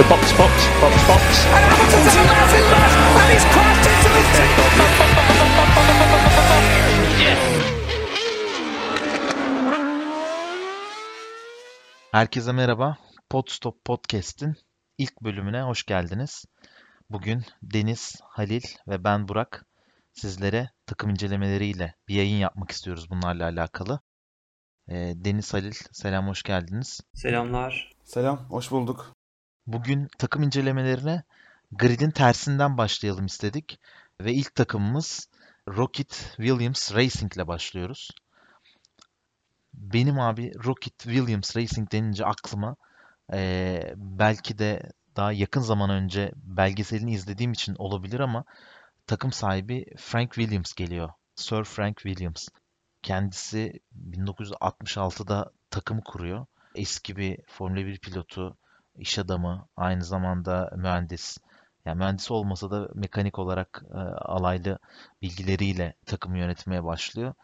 So box, box, box, box. And Hamilton's a massive left, and he's crashed into the Herkese merhaba. Podstop Podcast'in ilk bölümüne hoş geldiniz. Bugün Deniz, Halil ve ben Burak sizlere takım incelemeleriyle bir yayın yapmak istiyoruz bunlarla alakalı. Ee, Deniz, Halil selam hoş geldiniz. Selamlar. Selam, hoş bulduk. Bugün takım incelemelerine gridin tersinden başlayalım istedik. Ve ilk takımımız Rocket Williams Racing ile başlıyoruz. Benim abi Rocket Williams Racing denince aklıma eee, belki de daha yakın zaman önce belgeselini izlediğim için olabilir ama takım sahibi Frank Williams geliyor. Sir Frank Williams. Kendisi 1966'da takımı kuruyor. Eski bir Formula 1 pilotu, iş adamı, aynı zamanda mühendis. Yani mühendis olmasa da mekanik olarak e, alaylı bilgileriyle takımı yönetmeye başlıyor.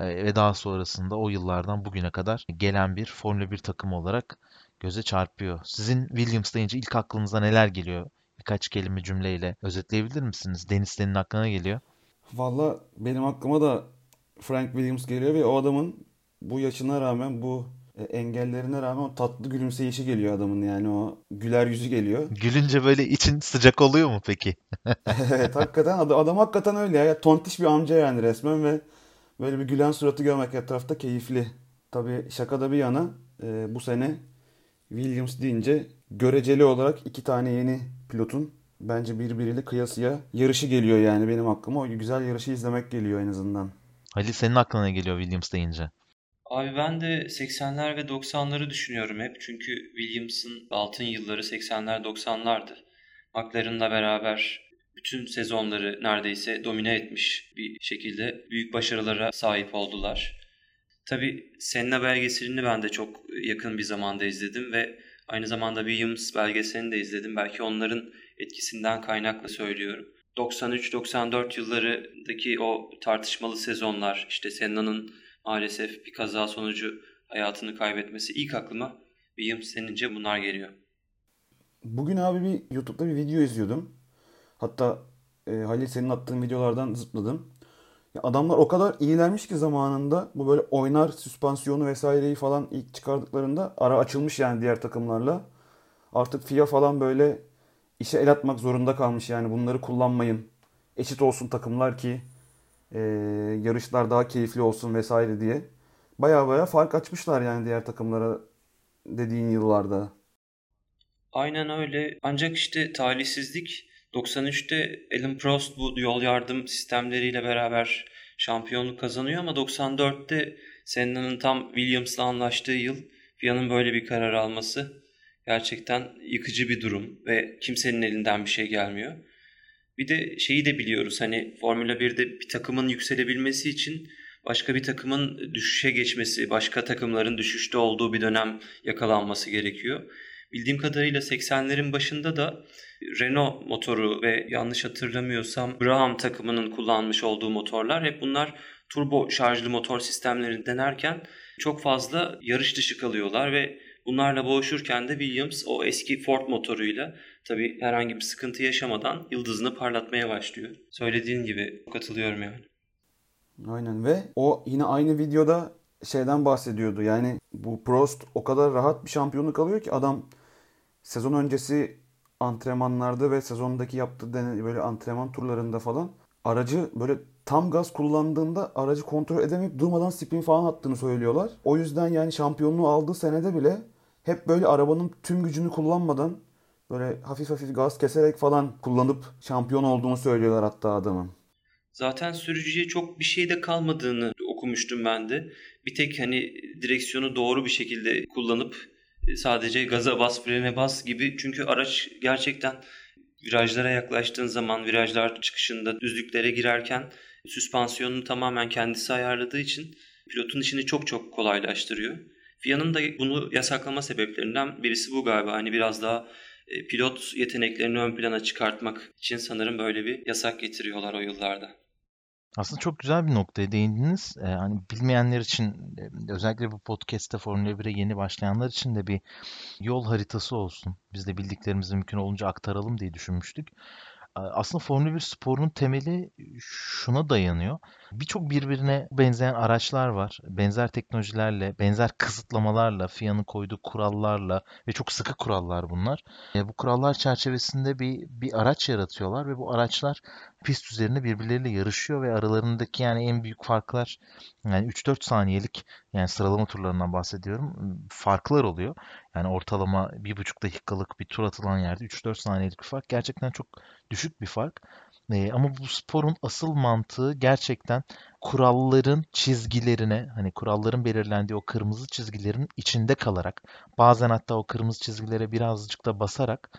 E, ve daha sonrasında o yıllardan bugüne kadar gelen bir Formula 1 takımı olarak göze çarpıyor. Sizin Williams deyince ilk aklınıza neler geliyor? Birkaç kelime cümleyle özetleyebilir misiniz? Deniz senin aklına geliyor. Valla benim aklıma da Frank Williams geliyor ve o adamın bu yaşına rağmen, bu engellerine rağmen o tatlı gülümseyişi geliyor adamın yani o güler yüzü geliyor. Gülünce böyle için sıcak oluyor mu peki? Evet hakikaten adam, adam hakikaten öyle ya. Tontiş bir amca yani resmen ve böyle bir gülen suratı görmek etrafta keyifli. Tabii şaka da bir yana e, bu sene Williams deyince göreceli olarak iki tane yeni pilotun bence birbiriyle kıyasıya yarışı geliyor yani benim aklıma. O güzel yarışı izlemek geliyor en azından. Halil senin aklına ne geliyor Williams deyince? Abi ben de 80'ler ve 90'ları düşünüyorum hep. Çünkü Williams'ın altın yılları 80'ler 90'lardı. McLaren'la beraber bütün sezonları neredeyse domine etmiş bir şekilde büyük başarılara sahip oldular. Tabii Senna belgeselini ben de çok yakın bir zamanda izledim ve aynı zamanda Williams belgeselini de izledim. Belki onların etkisinden kaynaklı söylüyorum. 93-94 yıllarındaki o tartışmalı sezonlar, işte Senna'nın maalesef bir kaza sonucu hayatını kaybetmesi ilk aklıma Williams denince bunlar geliyor. Bugün abi bir YouTube'da bir video izliyordum. Hatta e, Halil senin attığın videolardan zıpladım. Ya adamlar o kadar iyilermiş ki zamanında bu böyle oynar süspansiyonu vesaireyi falan ilk çıkardıklarında ara açılmış yani diğer takımlarla. Artık FIA falan böyle işe el atmak zorunda kalmış yani bunları kullanmayın. Eşit olsun takımlar ki e, yarışlar daha keyifli olsun vesaire diye. Baya baya fark açmışlar yani diğer takımlara dediğin yıllarda. Aynen öyle. Ancak işte talihsizlik 93'te Alan Prost bu yol yardım sistemleriyle beraber şampiyonluk kazanıyor ama 94'te Senna'nın tam Williams'la anlaştığı yıl FIA'nın böyle bir karar alması gerçekten yıkıcı bir durum ve kimsenin elinden bir şey gelmiyor. Bir de şeyi de biliyoruz hani Formula 1'de bir takımın yükselebilmesi için başka bir takımın düşüşe geçmesi, başka takımların düşüşte olduğu bir dönem yakalanması gerekiyor. Bildiğim kadarıyla 80'lerin başında da Renault motoru ve yanlış hatırlamıyorsam Brabham takımının kullanmış olduğu motorlar hep bunlar turbo şarjlı motor sistemlerini denerken çok fazla yarış dışı kalıyorlar ve bunlarla boğuşurken de Williams o eski Ford motoruyla tabi herhangi bir sıkıntı yaşamadan yıldızını parlatmaya başlıyor. Söylediğin gibi katılıyorum yani. Aynen ve o yine aynı videoda şeyden bahsediyordu. Yani bu Prost o kadar rahat bir şampiyonluk alıyor ki adam sezon öncesi antrenmanlarda ve sezondaki yaptığı dene- böyle antrenman turlarında falan aracı böyle tam gaz kullandığında aracı kontrol edemeyip durmadan spin falan attığını söylüyorlar. O yüzden yani şampiyonluğu aldığı senede bile hep böyle arabanın tüm gücünü kullanmadan böyle hafif hafif gaz keserek falan kullanıp şampiyon olduğunu söylüyorlar hatta adamın. Zaten sürücüye çok bir şey de kalmadığını okumuştum ben de. Bir tek hani direksiyonu doğru bir şekilde kullanıp e, sadece gaza bas, frene bas gibi. Çünkü araç gerçekten virajlara yaklaştığın zaman, virajlar çıkışında düzlüklere girerken süspansiyonunu tamamen kendisi ayarladığı için pilotun işini çok çok kolaylaştırıyor. FIA'nın da bunu yasaklama sebeplerinden birisi bu galiba. Hani biraz daha pilot yeteneklerini ön plana çıkartmak için sanırım böyle bir yasak getiriyorlar o yıllarda. Aslında çok güzel bir noktaya değindiniz. Ee, hani bilmeyenler için e, özellikle bu podcast'te Formula 1'e yeni başlayanlar için de bir yol haritası olsun. Biz de bildiklerimizi mümkün olunca aktaralım diye düşünmüştük. Aslında Formula 1 sporunun temeli şuna dayanıyor. Birçok birbirine benzeyen araçlar var. Benzer teknolojilerle, benzer kısıtlamalarla, FIA'nın koyduğu kurallarla ve çok sıkı kurallar bunlar. E, bu kurallar çerçevesinde bir bir araç yaratıyorlar ve bu araçlar pist üzerinde birbirleriyle yarışıyor ve aralarındaki yani en büyük farklar yani 3-4 saniyelik yani sıralama turlarından bahsediyorum farklar oluyor. Yani ortalama 1,5 dakikalık bir tur atılan yerde 3-4 saniyelik bir fark gerçekten çok düşük bir fark. Ee, ama bu sporun asıl mantığı gerçekten kuralların çizgilerine, hani kuralların belirlendiği o kırmızı çizgilerin içinde kalarak, bazen hatta o kırmızı çizgilere birazcık da basarak,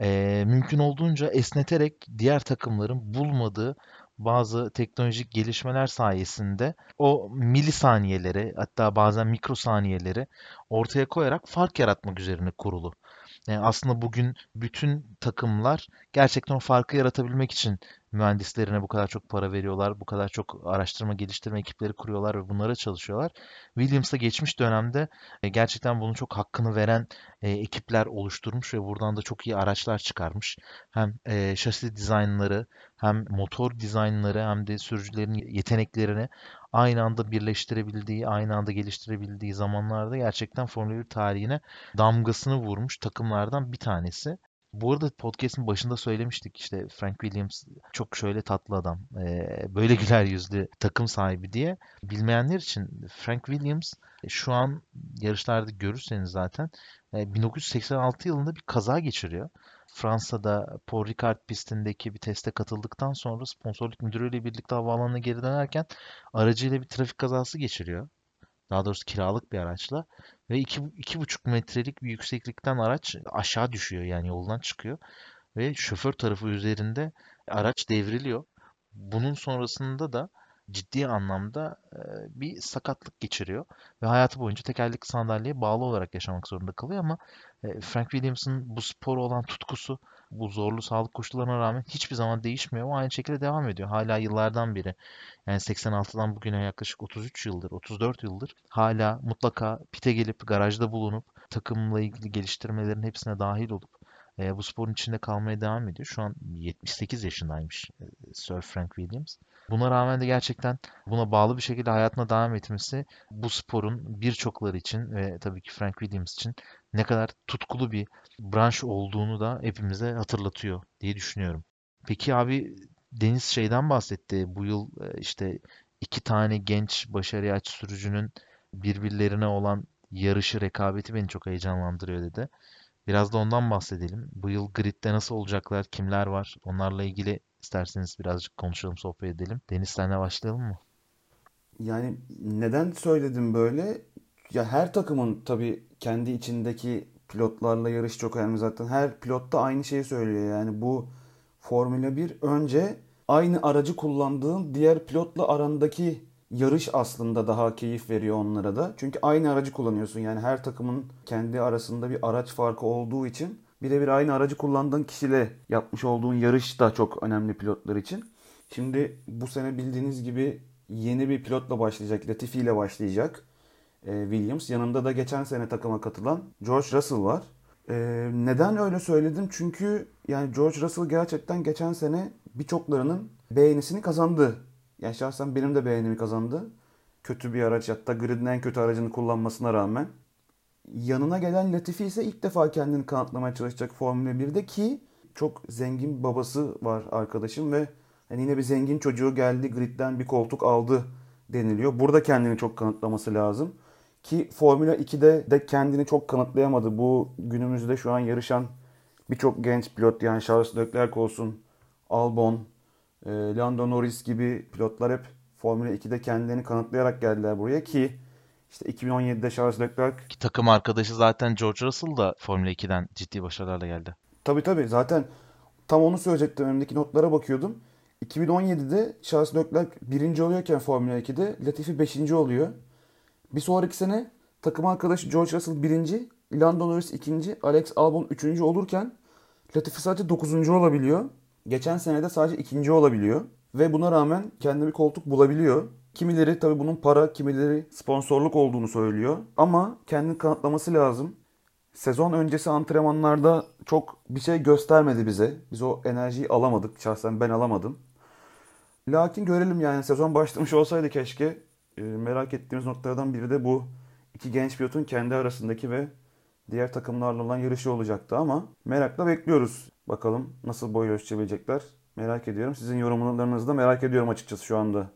e, mümkün olduğunca esneterek diğer takımların bulmadığı bazı teknolojik gelişmeler sayesinde o milisaniyeleri hatta bazen mikrosaniyeleri ortaya koyarak fark yaratmak üzerine kurulu. Yani aslında bugün bütün takımlar gerçekten o farkı yaratabilmek için mühendislerine bu kadar çok para veriyorlar, bu kadar çok araştırma geliştirme ekipleri kuruyorlar ve bunlara çalışıyorlar. Williams da geçmiş dönemde e, gerçekten bunun çok hakkını veren e, ekipler oluşturmuş ve buradan da çok iyi araçlar çıkarmış. Hem e, şasi dizaynları, hem motor dizaynları, hem de sürücülerin yeteneklerini aynı anda birleştirebildiği, aynı anda geliştirebildiği zamanlarda gerçekten Formula 1 tarihine damgasını vurmuş takımlardan bir tanesi. Bu arada podcast'in başında söylemiştik işte Frank Williams çok şöyle tatlı adam, böyle güler yüzlü takım sahibi diye. Bilmeyenler için Frank Williams şu an yarışlarda görürseniz zaten 1986 yılında bir kaza geçiriyor. Fransa'da Paul Ricard pistindeki bir teste katıldıktan sonra sponsorluk müdürüyle birlikte havaalanına geri dönerken aracıyla bir trafik kazası geçiriyor. Daha doğrusu kiralık bir araçla ve iki, iki buçuk metrelik bir yükseklikten araç aşağı düşüyor yani yoldan çıkıyor ve şoför tarafı üzerinde araç devriliyor. Bunun sonrasında da ciddi anlamda bir sakatlık geçiriyor ve hayatı boyunca tekerlekli sandalyeye bağlı olarak yaşamak zorunda kalıyor ama Frank Williams'ın bu spor olan tutkusu bu zorlu sağlık koşullarına rağmen hiçbir zaman değişmiyor. O aynı şekilde devam ediyor. Hala yıllardan beri yani 86'dan bugüne yaklaşık 33 yıldır, 34 yıldır hala mutlaka pite gelip garajda bulunup takımla ilgili geliştirmelerin hepsine dahil olup e, bu sporun içinde kalmaya devam ediyor. Şu an 78 yaşındaymış e, Sir Frank Williams. Buna rağmen de gerçekten buna bağlı bir şekilde hayatına devam etmesi bu sporun birçokları için ve tabii ki Frank Williams için ne kadar tutkulu bir branş olduğunu da hepimize hatırlatıyor diye düşünüyorum. Peki abi Deniz şeyden bahsetti. Bu yıl e, işte iki tane genç başarıya aç sürücünün birbirlerine olan yarışı, rekabeti beni çok heyecanlandırıyor dedi. Biraz da ondan bahsedelim. Bu yıl gridde nasıl olacaklar, kimler var? Onlarla ilgili isterseniz birazcık konuşalım, sohbet edelim. Deniz senle başlayalım mı? Yani neden söyledim böyle? Ya her takımın tabii kendi içindeki pilotlarla yarış çok önemli zaten. Her pilot da aynı şeyi söylüyor. Yani bu Formula 1 önce aynı aracı kullandığın diğer pilotla arandaki yarış aslında daha keyif veriyor onlara da. Çünkü aynı aracı kullanıyorsun. Yani her takımın kendi arasında bir araç farkı olduğu için birebir aynı aracı kullandığın kişiyle yapmış olduğun yarış da çok önemli pilotlar için. Şimdi bu sene bildiğiniz gibi yeni bir pilotla başlayacak. Latifi ile başlayacak. E, Williams. Yanında da geçen sene takıma katılan George Russell var. E, neden öyle söyledim? Çünkü yani George Russell gerçekten geçen sene birçoklarının beğenisini kazandı. Yani şahsen benim de beğenimi kazandı. Kötü bir araç hatta gridin en kötü aracını kullanmasına rağmen. Yanına gelen Latifi ise ilk defa kendini kanıtlamaya çalışacak Formula 1'de ki çok zengin babası var arkadaşım ve hani yine bir zengin çocuğu geldi gridden bir koltuk aldı deniliyor. Burada kendini çok kanıtlaması lazım. Ki Formula 2'de de kendini çok kanıtlayamadı. Bu günümüzde şu an yarışan birçok genç pilot yani Charles Leclerc olsun, Albon, e, Lando Norris gibi pilotlar hep Formula 2'de kendilerini kanıtlayarak geldiler buraya ki işte 2017'de Charles Leclerc ki takım arkadaşı zaten George Russell da Formula 2'den ciddi başarılarla geldi. Tabii tabii zaten tam onu söyleyecektim. Önümdeki notlara bakıyordum. 2017'de Charles Leclerc birinci oluyorken Formula 2'de Latifi beşinci oluyor. Bir sonraki sene takım arkadaşı George Russell birinci, Lando Norris ikinci, Alex Albon üçüncü olurken Latifi sadece dokuzuncu olabiliyor. Geçen sene de sadece ikinci olabiliyor. ve buna rağmen kendi bir koltuk bulabiliyor. Kimileri tabii bunun para, kimileri sponsorluk olduğunu söylüyor. Ama kendini kanıtlaması lazım. Sezon öncesi antrenmanlarda çok bir şey göstermedi bize. Biz o enerjiyi alamadık. Şahsen ben alamadım. Lakin görelim yani sezon başlamış olsaydı keşke. E, merak ettiğimiz noktalardan biri de bu. iki genç pilotun kendi arasındaki ve diğer takımlarla olan yarışı olacaktı ama merakla bekliyoruz. Bakalım nasıl boy ölçebilecekler. Merak ediyorum. Sizin yorumlarınızı da merak ediyorum açıkçası şu anda.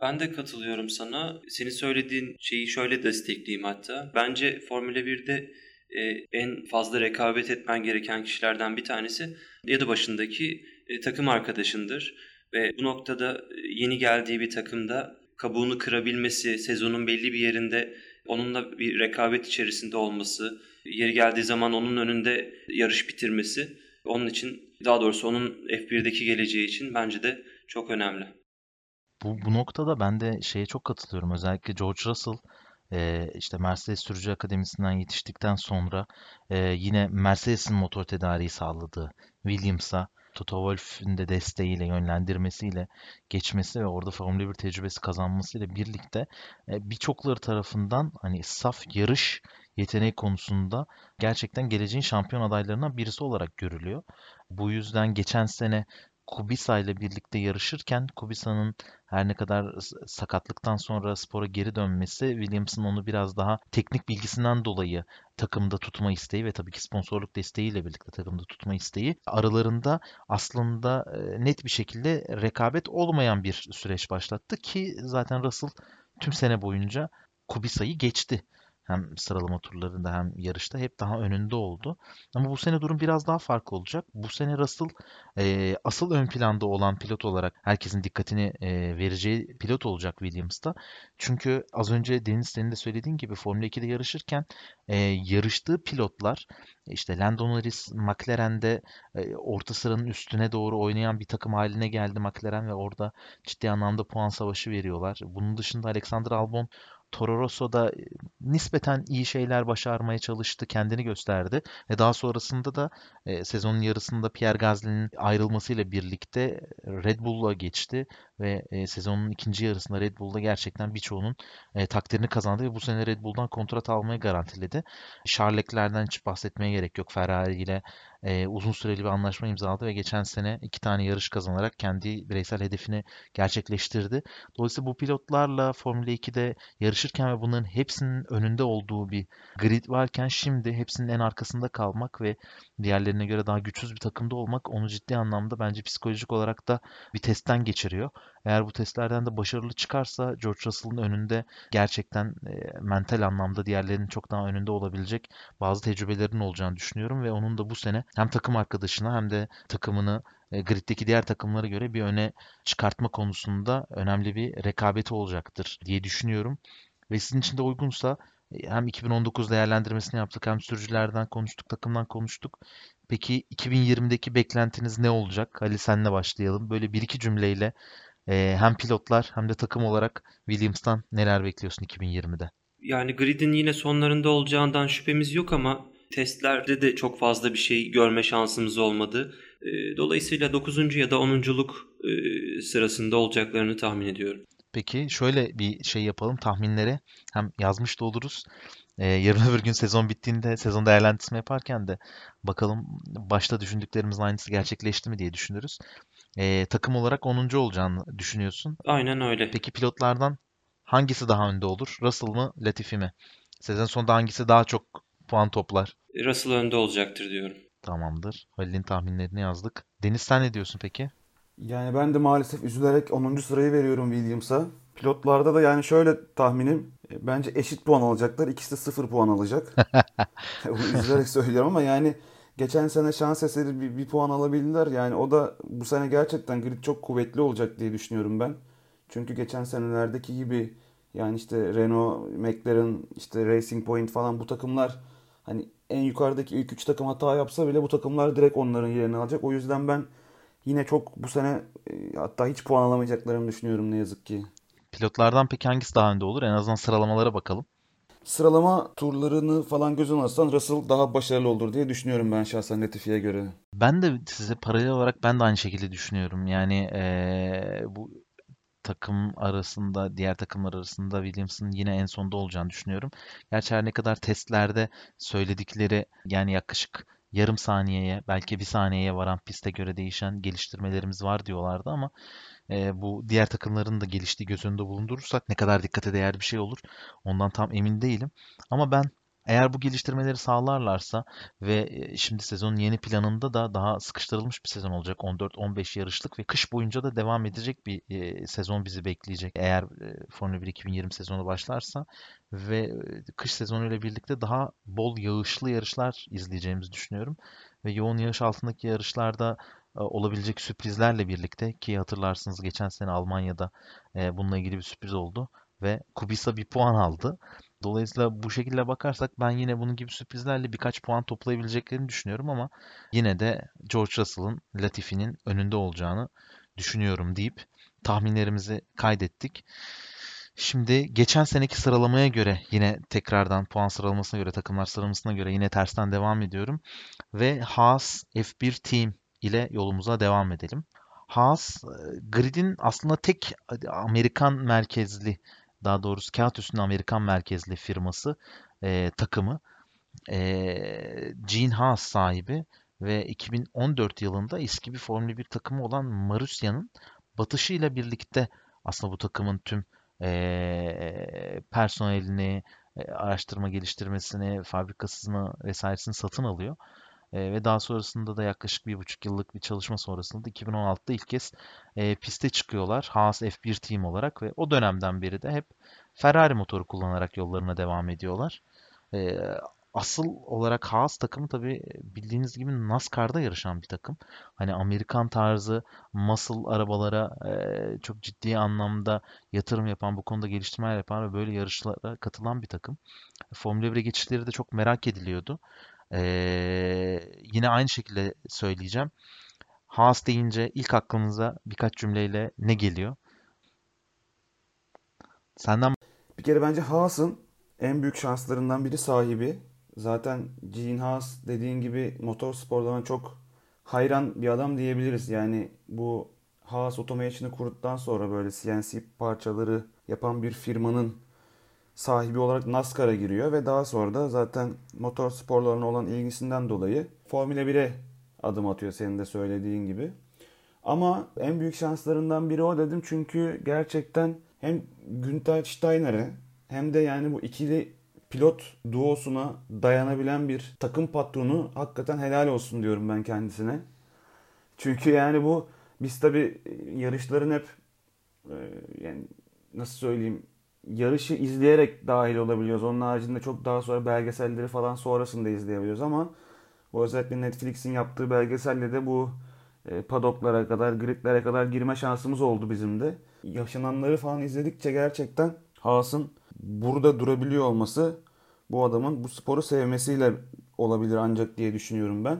Ben de katılıyorum sana. Senin söylediğin şeyi şöyle destekleyeyim hatta. Bence Formula 1'de e, en fazla rekabet etmen gereken kişilerden bir tanesi ya da başındaki e, takım arkadaşındır. Ve bu noktada e, yeni geldiği bir takımda kabuğunu kırabilmesi, sezonun belli bir yerinde onunla bir rekabet içerisinde olması, yeri geldiği zaman onun önünde yarış bitirmesi onun için daha doğrusu onun F1'deki geleceği için bence de çok önemli. Bu, bu noktada ben de şeye çok katılıyorum. Özellikle George Russell e, işte Mercedes Sürücü Akademisi'nden yetiştikten sonra e, yine Mercedes'in motor tedariği sağladığı Williams'a Toto Wolff'ün de desteğiyle, yönlendirmesiyle geçmesi ve orada Formula 1 tecrübesi kazanmasıyla birlikte e, birçokları tarafından hani saf yarış yeteneği konusunda gerçekten geleceğin şampiyon adaylarından birisi olarak görülüyor. Bu yüzden geçen sene Kubica ile birlikte yarışırken Kubica'nın her ne kadar sakatlıktan sonra spora geri dönmesi Williams'ın onu biraz daha teknik bilgisinden dolayı takımda tutma isteği ve tabii ki sponsorluk desteğiyle birlikte takımda tutma isteği aralarında aslında net bir şekilde rekabet olmayan bir süreç başlattı ki zaten Russell tüm sene boyunca Kubica'yı geçti hem sıralama turlarında hem yarışta hep daha önünde oldu. Ama bu sene durum biraz daha farklı olacak. Bu sene Russell e, asıl ön planda olan pilot olarak herkesin dikkatini e, vereceği pilot olacak Williams'ta. Çünkü az önce Deniz senin de söylediğin gibi Formula 2'de yarışırken e, yarıştığı pilotlar işte Lando Norris McLaren'de e, orta sıranın üstüne doğru oynayan bir takım haline geldi McLaren ve orada ciddi anlamda puan savaşı veriyorlar. Bunun dışında Alexander Albon Toro Rosso da e, nispeten iyi şeyler başarmaya çalıştı, kendini gösterdi ve daha sonrasında da e, sezonun yarısında Pierre Gasly'nin ayrılmasıyla birlikte Red Bull'a geçti ve e, sezonun ikinci yarısında Red Bull'da gerçekten birçoğunun e, takdirini kazandı ve bu sene Red Bull'dan kontrat almayı garantiledi. Charles'lerden hiç bahsetmeye gerek yok. Ferrari ile e, uzun süreli bir anlaşma imzaladı ve geçen sene iki tane yarış kazanarak kendi bireysel hedefini gerçekleştirdi. Dolayısıyla bu pilotlarla Formula 2'de yarışırken ve bunların hepsinin önünde olduğu bir grid varken şimdi hepsinin en arkasında kalmak ve diğerlerine göre daha güçsüz bir takımda olmak onu ciddi anlamda bence psikolojik olarak da bir testten geçiriyor. Eğer bu testlerden de başarılı çıkarsa George Russell'ın önünde gerçekten e, mental anlamda diğerlerinin çok daha önünde olabilecek bazı tecrübelerinin olacağını düşünüyorum ve onun da bu sene hem takım arkadaşına hem de takımını e, griddeki diğer takımlara göre bir öne çıkartma konusunda önemli bir rekabeti olacaktır diye düşünüyorum. Ve sizin için de uygunsa e, hem 2019 değerlendirmesini yaptık hem sürücülerden konuştuk, takımdan konuştuk. Peki 2020'deki beklentiniz ne olacak? Ali senle başlayalım. Böyle bir iki cümleyle e, hem pilotlar hem de takım olarak Williams'tan neler bekliyorsun 2020'de? Yani gridin yine sonlarında olacağından şüphemiz yok ama testlerde de çok fazla bir şey görme şansımız olmadı. Dolayısıyla 9. ya da 10'culuk sırasında olacaklarını tahmin ediyorum. Peki şöyle bir şey yapalım tahminleri hem yazmış da oluruz. Ee, yarın öbür gün sezon bittiğinde sezon değerlendirme yaparken de bakalım başta düşündüklerimizin aynısı gerçekleşti mi diye düşünürüz. Ee, takım olarak 10. olacağını düşünüyorsun. Aynen öyle. Peki pilotlardan hangisi daha önde olur? Russell mı, Latifi mi? Sezon sonunda hangisi daha çok puan toplar? Russell önde olacaktır diyorum. Tamamdır. Halil'in tahminlerini yazdık. Deniz sen ne diyorsun peki? Yani ben de maalesef üzülerek 10. sırayı veriyorum Williams'a. Pilotlarda da yani şöyle tahminim. E, bence eşit puan alacaklar. İkisi de 0 puan alacak. Bunu üzülerek söylüyorum ama yani geçen sene şans eseri bir, bir puan alabildiler. Yani o da bu sene gerçekten grid çok kuvvetli olacak diye düşünüyorum ben. Çünkü geçen senelerdeki gibi yani işte Renault, McLaren, işte Racing Point falan bu takımlar hani en yukarıdaki ilk 3 takım hata yapsa bile bu takımlar direkt onların yerini alacak. O yüzden ben yine çok bu sene e, hatta hiç puan alamayacaklarını düşünüyorum ne yazık ki. Pilotlardan peki hangisi daha önde olur? En azından sıralamalara bakalım. sıralama turlarını falan göz alırsan Russell daha başarılı olur diye düşünüyorum ben şahsen Latifi'ye göre. Ben de size paralel olarak ben de aynı şekilde düşünüyorum. Yani eee, bu takım arasında, diğer takımlar arasında Williams'ın yine en sonda olacağını düşünüyorum. Gerçi her ne kadar testlerde söyledikleri yani yaklaşık yarım saniyeye belki bir saniyeye varan piste göre değişen geliştirmelerimiz var diyorlardı ama e, bu diğer takımların da geliştiği göz önünde bulundurursak ne kadar dikkate değer bir şey olur ondan tam emin değilim. Ama ben eğer bu geliştirmeleri sağlarlarsa ve e, şimdi sezonun yeni planında da daha sıkıştırılmış bir sezon olacak. 14-15 yarışlık ve kış boyunca da devam edecek bir e, sezon bizi bekleyecek. Eğer e, Formula 1 2020 sezonu başlarsa ve kış sezonuyla birlikte daha bol yağışlı yarışlar izleyeceğimizi düşünüyorum. Ve yoğun yağış altındaki yarışlarda olabilecek sürprizlerle birlikte ki hatırlarsınız geçen sene Almanya'da bununla ilgili bir sürpriz oldu ve Kubica bir puan aldı. Dolayısıyla bu şekilde bakarsak ben yine bunun gibi sürprizlerle birkaç puan toplayabileceklerini düşünüyorum ama yine de George Russell'ın Latifi'nin önünde olacağını düşünüyorum deyip tahminlerimizi kaydettik. Şimdi geçen seneki sıralamaya göre yine tekrardan puan sıralamasına göre takımlar sıralamasına göre yine tersten devam ediyorum ve Haas F1 Team ile yolumuza devam edelim. Haas gridin aslında tek Amerikan merkezli daha doğrusu kağıt üstünde Amerikan merkezli firması e, takımı e, Gene Haas sahibi ve 2014 yılında eski bir Formula 1 takımı olan Marusya'nın batışıyla birlikte aslında bu takımın tüm e, personelini, e, araştırma geliştirmesini, fabrikasını vesairesini satın alıyor. E, ve daha sonrasında da yaklaşık bir buçuk yıllık bir çalışma sonrasında 2016'da ilk kez e, piste çıkıyorlar. Haas F1 Team olarak ve o dönemden beri de hep Ferrari motoru kullanarak yollarına devam ediyorlar. E, asıl olarak Haas takımı tabii bildiğiniz gibi NASCAR'da yarışan bir takım. Hani Amerikan tarzı muscle arabalara e, çok ciddi anlamda yatırım yapan, bu konuda geliştirmeler yapan ve böyle yarışlara katılan bir takım. Formula 1'e geçişleri de çok merak ediliyordu. Ee, yine aynı şekilde söyleyeceğim. Haas deyince ilk aklınıza birkaç cümleyle ne geliyor? Senden Bir kere bence Haas'ın en büyük şanslarından biri sahibi. Zaten Gene Haas dediğin gibi motor sporlarına çok hayran bir adam diyebiliriz. Yani bu Haas Automation'ı kurduktan sonra böyle CNC parçaları yapan bir firmanın sahibi olarak NASCAR'a giriyor ve daha sonra da zaten motor sporlarına olan ilgisinden dolayı Formula 1'e adım atıyor senin de söylediğin gibi. Ama en büyük şanslarından biri o dedim çünkü gerçekten hem Günther Steiner'e hem de yani bu ikili pilot duosuna dayanabilen bir takım patronu hakikaten helal olsun diyorum ben kendisine. Çünkü yani bu biz tabi yarışların hep e, yani nasıl söyleyeyim yarışı izleyerek dahil olabiliyoruz. Onun haricinde çok daha sonra belgeselleri falan sonrasında izleyebiliyoruz ama bu özellikle Netflix'in yaptığı belgeselle de bu e, padoklara kadar, gridlere kadar girme şansımız oldu bizim de. Yaşananları falan izledikçe gerçekten Haas'ın burada durabiliyor olması bu adamın bu sporu sevmesiyle olabilir ancak diye düşünüyorum ben.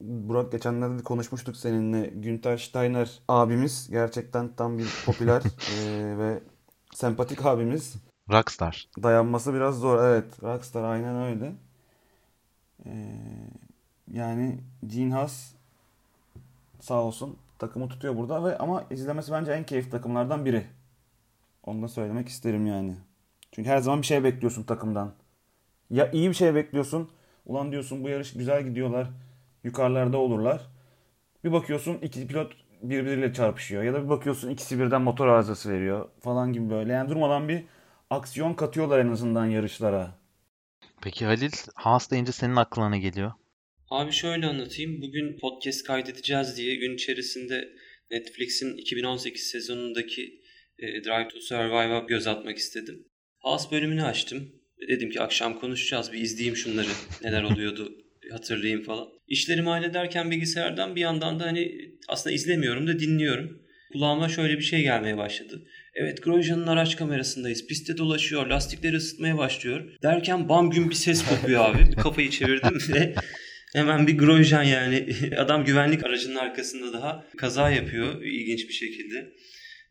Burak geçenlerde de konuşmuştuk seninle. Günter Steiner abimiz gerçekten tam bir popüler e, ve sempatik abimiz. Rockstar. Dayanması biraz zor. Evet. Rockstar aynen öyle. Ee, yani Gene Haas sağ olsun takımı tutuyor burada ve ama izlemesi bence en keyifli takımlardan biri. Onu da söylemek isterim yani. Çünkü her zaman bir şey bekliyorsun takımdan. Ya iyi bir şey bekliyorsun. Ulan diyorsun bu yarış güzel gidiyorlar. Yukarılarda olurlar. Bir bakıyorsun iki pilot birbiriyle çarpışıyor. Ya da bir bakıyorsun ikisi birden motor arızası veriyor falan gibi böyle. Yani durmadan bir aksiyon katıyorlar en azından yarışlara. Peki Halil, Haas deyince senin aklına ne geliyor? Abi şöyle anlatayım. Bugün podcast kaydedeceğiz diye gün içerisinde Netflix'in 2018 sezonundaki e, Drive to Survive'a göz atmak istedim. Haas bölümünü açtım. Dedim ki akşam konuşacağız bir izleyeyim şunları. Neler oluyordu hatırlayayım falan. İşlerimi hallederken bilgisayardan bir yandan da hani aslında izlemiyorum da dinliyorum. Kulağıma şöyle bir şey gelmeye başladı. Evet Grosjean'ın araç kamerasındayız. Piste dolaşıyor. Lastikleri ısıtmaya başlıyor. Derken bam gün bir ses kopuyor abi. Bir kafayı çevirdim ve hemen bir Grosjean yani. Adam güvenlik aracının arkasında daha kaza yapıyor. ilginç bir şekilde.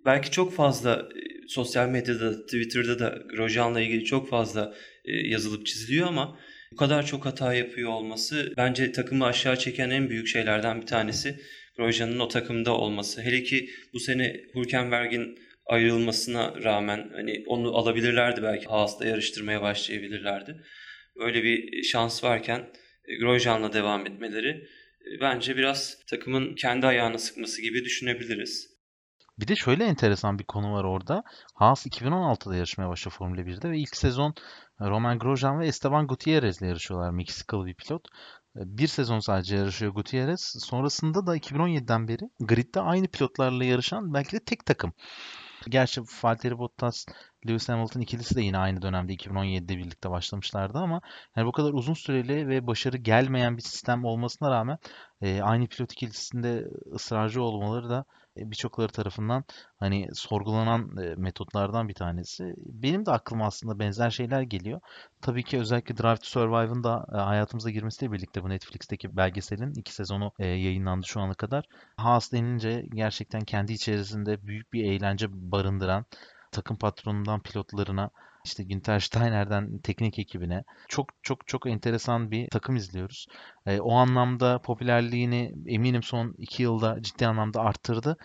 Belki çok fazla sosyal medyada, Twitter'da da Grosjean'la ilgili çok fazla e, yazılıp çiziliyor ama bu kadar çok hata yapıyor olması bence takımı aşağı çeken en büyük şeylerden bir tanesi Grosjean'ın o takımda olması. Hele ki bu sene Hülkenberg'in ayrılmasına rağmen hani onu alabilirlerdi belki Haas'ta yarıştırmaya başlayabilirlerdi. Böyle bir şans varken e, Grosjean'la devam etmeleri e, bence biraz takımın kendi ayağına sıkması gibi düşünebiliriz. Bir de şöyle enteresan bir konu var orada. Haas 2016'da yarışmaya başladı Formula 1'de ve ilk sezon Roman Grosjean ve Esteban Gutierrez ile yarışıyorlar. Meksikalı bir pilot. Bir sezon sadece yarışıyor Gutierrez. Sonrasında da 2017'den beri gridde aynı pilotlarla yarışan belki de tek takım. Gerçi Valtteri Bottas, Lewis Hamilton ikilisi de yine aynı dönemde 2017'de birlikte başlamışlardı ama yani bu kadar uzun süreli ve başarı gelmeyen bir sistem olmasına rağmen e, aynı pilot ikilisinde ısrarcı olmaları da e, birçokları tarafından hani sorgulanan e, metotlardan bir tanesi. Benim de aklıma aslında benzer şeyler geliyor. Tabii ki özellikle Drive to Survive'ın da e, hayatımıza girmesiyle birlikte bu Netflix'teki belgeselin iki sezonu yayınlandı şu ana kadar. Haas denilince gerçekten kendi içerisinde büyük bir eğlence barındıran takım patronundan pilotlarına işte Günter Steiner'den teknik ekibine çok çok çok enteresan bir takım izliyoruz. E, o anlamda popülerliğini eminim son iki yılda ciddi anlamda arttırdı.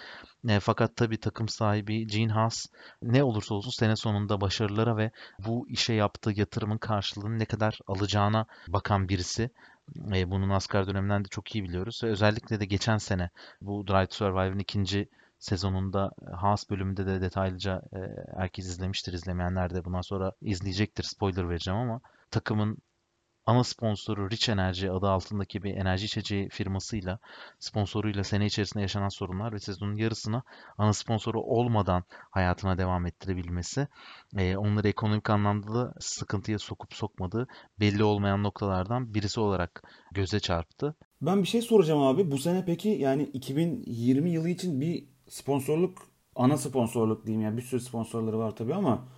E, fakat tabii takım sahibi Gene Haas ne olursa olsun sene sonunda başarılara ve bu işe yaptığı yatırımın karşılığını ne kadar alacağına bakan birisi. E, bunu NASCAR döneminden de çok iyi biliyoruz. Ve özellikle de geçen sene bu Drive to Survive'ın ikinci sezonunda e, Haas bölümünde de detaylıca e, herkes izlemiştir. izlemeyenler de bundan sonra izleyecektir. Spoiler vereceğim ama takımın ana sponsoru Rich Energy adı altındaki bir enerji içeceği firmasıyla sponsoruyla sene içerisinde yaşanan sorunlar ve sezonun yarısına ana sponsoru olmadan hayatına devam ettirebilmesi e, onları ekonomik anlamda da sıkıntıya sokup sokmadığı belli olmayan noktalardan birisi olarak göze çarptı. Ben bir şey soracağım abi. Bu sene peki yani 2020 yılı için bir sponsorluk ana sponsorluk diyeyim yani bir sürü sponsorları var tabii ama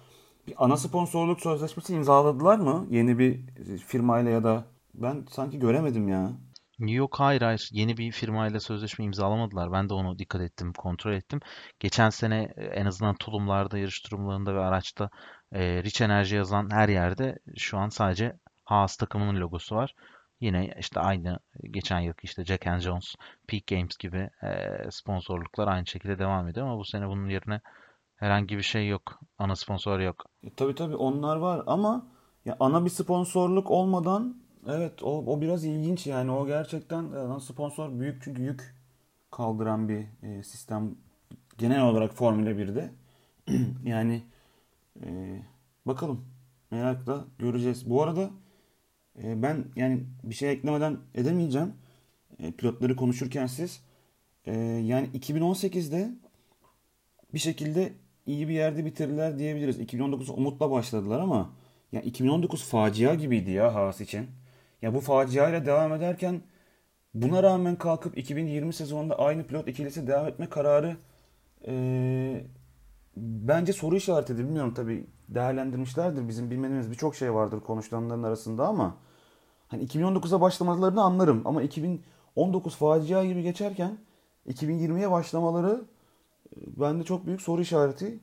bir ana sponsorluk sözleşmesi imzaladılar mı? Yeni bir firmayla ya da ben sanki göremedim ya. Yok hayır hayır yeni bir firmayla sözleşme imzalamadılar. Ben de onu dikkat ettim, kontrol ettim. Geçen sene e, en azından tulumlarda, yarış turumlarında ve araçta e, Rich Enerji yazan her yerde şu an sadece Haas takımının logosu var. Yine işte aynı geçen yılki işte Jack and Jones, Peak Games gibi e, sponsorluklar aynı şekilde devam ediyor ama bu sene bunun yerine herhangi bir şey yok. Ana sponsor yok. E, tabii tabii onlar var ama ya ana bir sponsorluk olmadan evet o, o biraz ilginç yani o gerçekten e, ana sponsor büyük çünkü yük kaldıran bir e, sistem genel olarak Formula 1'de. yani e, bakalım merakla göreceğiz. Bu arada e, ben yani bir şey eklemeden edemeyeceğim. E, pilotları konuşurken siz e, yani 2018'de bir şekilde iyi bir yerde bitirdiler diyebiliriz. 2019 umutla başladılar ama ya 2019 facia gibiydi ya Haas için. Ya bu faciayla devam ederken buna rağmen kalkıp 2020 sezonunda aynı pilot ikilisi devam etme kararı bence soru işareti bilmiyorum tabii değerlendirmişlerdir. Bizim bilmediğimiz birçok şey vardır konuşulanların arasında ama hani 2019'a başlamalarını anlarım ama 2019 facia gibi geçerken 2020'ye başlamaları e, bende çok büyük soru işareti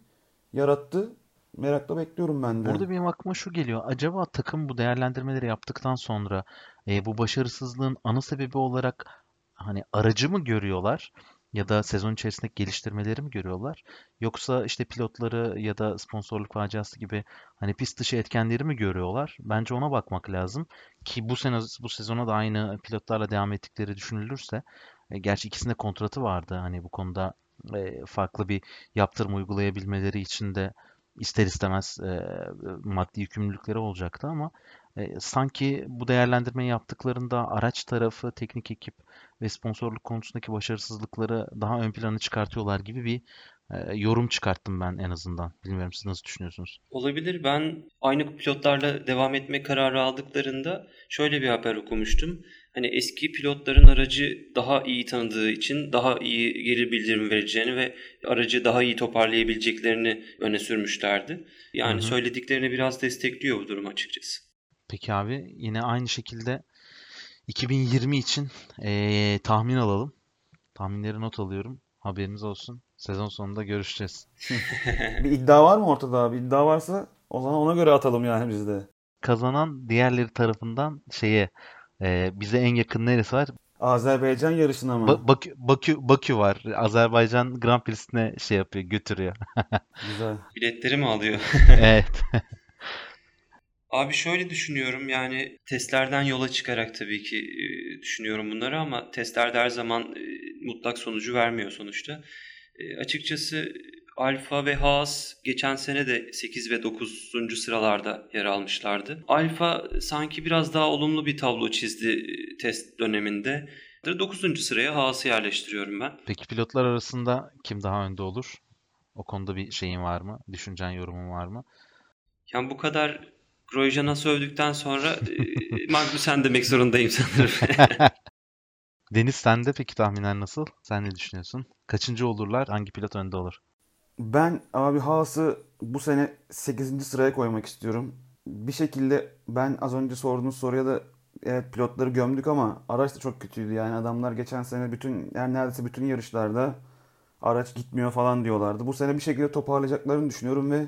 yarattı. Merakla bekliyorum ben de. Burada benim aklıma şu geliyor. Acaba takım bu değerlendirmeleri yaptıktan sonra e, bu başarısızlığın ana sebebi olarak hani aracı mı görüyorlar? Ya da sezon içerisindeki geliştirmeleri mi görüyorlar? Yoksa işte pilotları ya da sponsorluk faciası gibi hani pist dışı etkenleri mi görüyorlar? Bence ona bakmak lazım. Ki bu sene bu sezona da aynı pilotlarla devam ettikleri düşünülürse e, gerçi ikisinde kontratı vardı. Hani bu konuda e, farklı bir yaptırım uygulayabilmeleri için de ister istemez e, maddi yükümlülükleri olacaktı ama e, sanki bu değerlendirmeyi yaptıklarında araç tarafı, teknik ekip ve sponsorluk konusundaki başarısızlıkları daha ön plana çıkartıyorlar gibi bir e, yorum çıkarttım ben en azından. Bilmiyorum siz nasıl düşünüyorsunuz? Olabilir. Ben aynı pilotlarla devam etme kararı aldıklarında şöyle bir haber okumuştum. Hani eski pilotların aracı daha iyi tanıdığı için daha iyi geri bildirim vereceğini ve aracı daha iyi toparlayabileceklerini öne sürmüşlerdi. Yani hı hı. söylediklerini biraz destekliyor bu durum açıkçası. Peki abi yine aynı şekilde 2020 için ee, tahmin alalım. Tahminleri not alıyorum. Haberiniz olsun. Sezon sonunda görüşeceğiz. Bir iddia var mı ortada abi? İddia varsa o zaman ona göre atalım yani biz de. Kazanan diğerleri tarafından şeye e, bize en yakın neresi var? Azerbaycan yarışına mı? Ba- Bakü, Bakü, Bakü var. Azerbaycan Grand Prix'sine şey yapıyor, götürüyor. Güzel. Biletleri mi alıyor? Evet. Abi şöyle düşünüyorum yani testlerden yola çıkarak tabii ki e, düşünüyorum bunları ama testlerde her zaman e, mutlak sonucu vermiyor sonuçta. E, açıkçası Alfa ve Haas geçen sene de 8 ve 9. sıralarda yer almışlardı. Alfa sanki biraz daha olumlu bir tablo çizdi e, test döneminde. 9. sıraya Haas'ı yerleştiriyorum ben. Peki pilotlar arasında kim daha önde olur? O konuda bir şeyin var mı? Düşüncen, yorumun var mı? Yani bu kadar Grosjean'a sövdükten sonra e, Magnussen demek zorundayım sanırım. Deniz sende peki tahminen nasıl? Sen ne düşünüyorsun? Kaçıncı olurlar? Hangi pilot önde olur? Ben abi Haas'ı bu sene 8. sıraya koymak istiyorum. Bir şekilde ben az önce sorduğunuz soruya da evet pilotları gömdük ama araç da çok kötüydü. Yani adamlar geçen sene bütün yani neredeyse bütün yarışlarda araç gitmiyor falan diyorlardı. Bu sene bir şekilde toparlayacaklarını düşünüyorum ve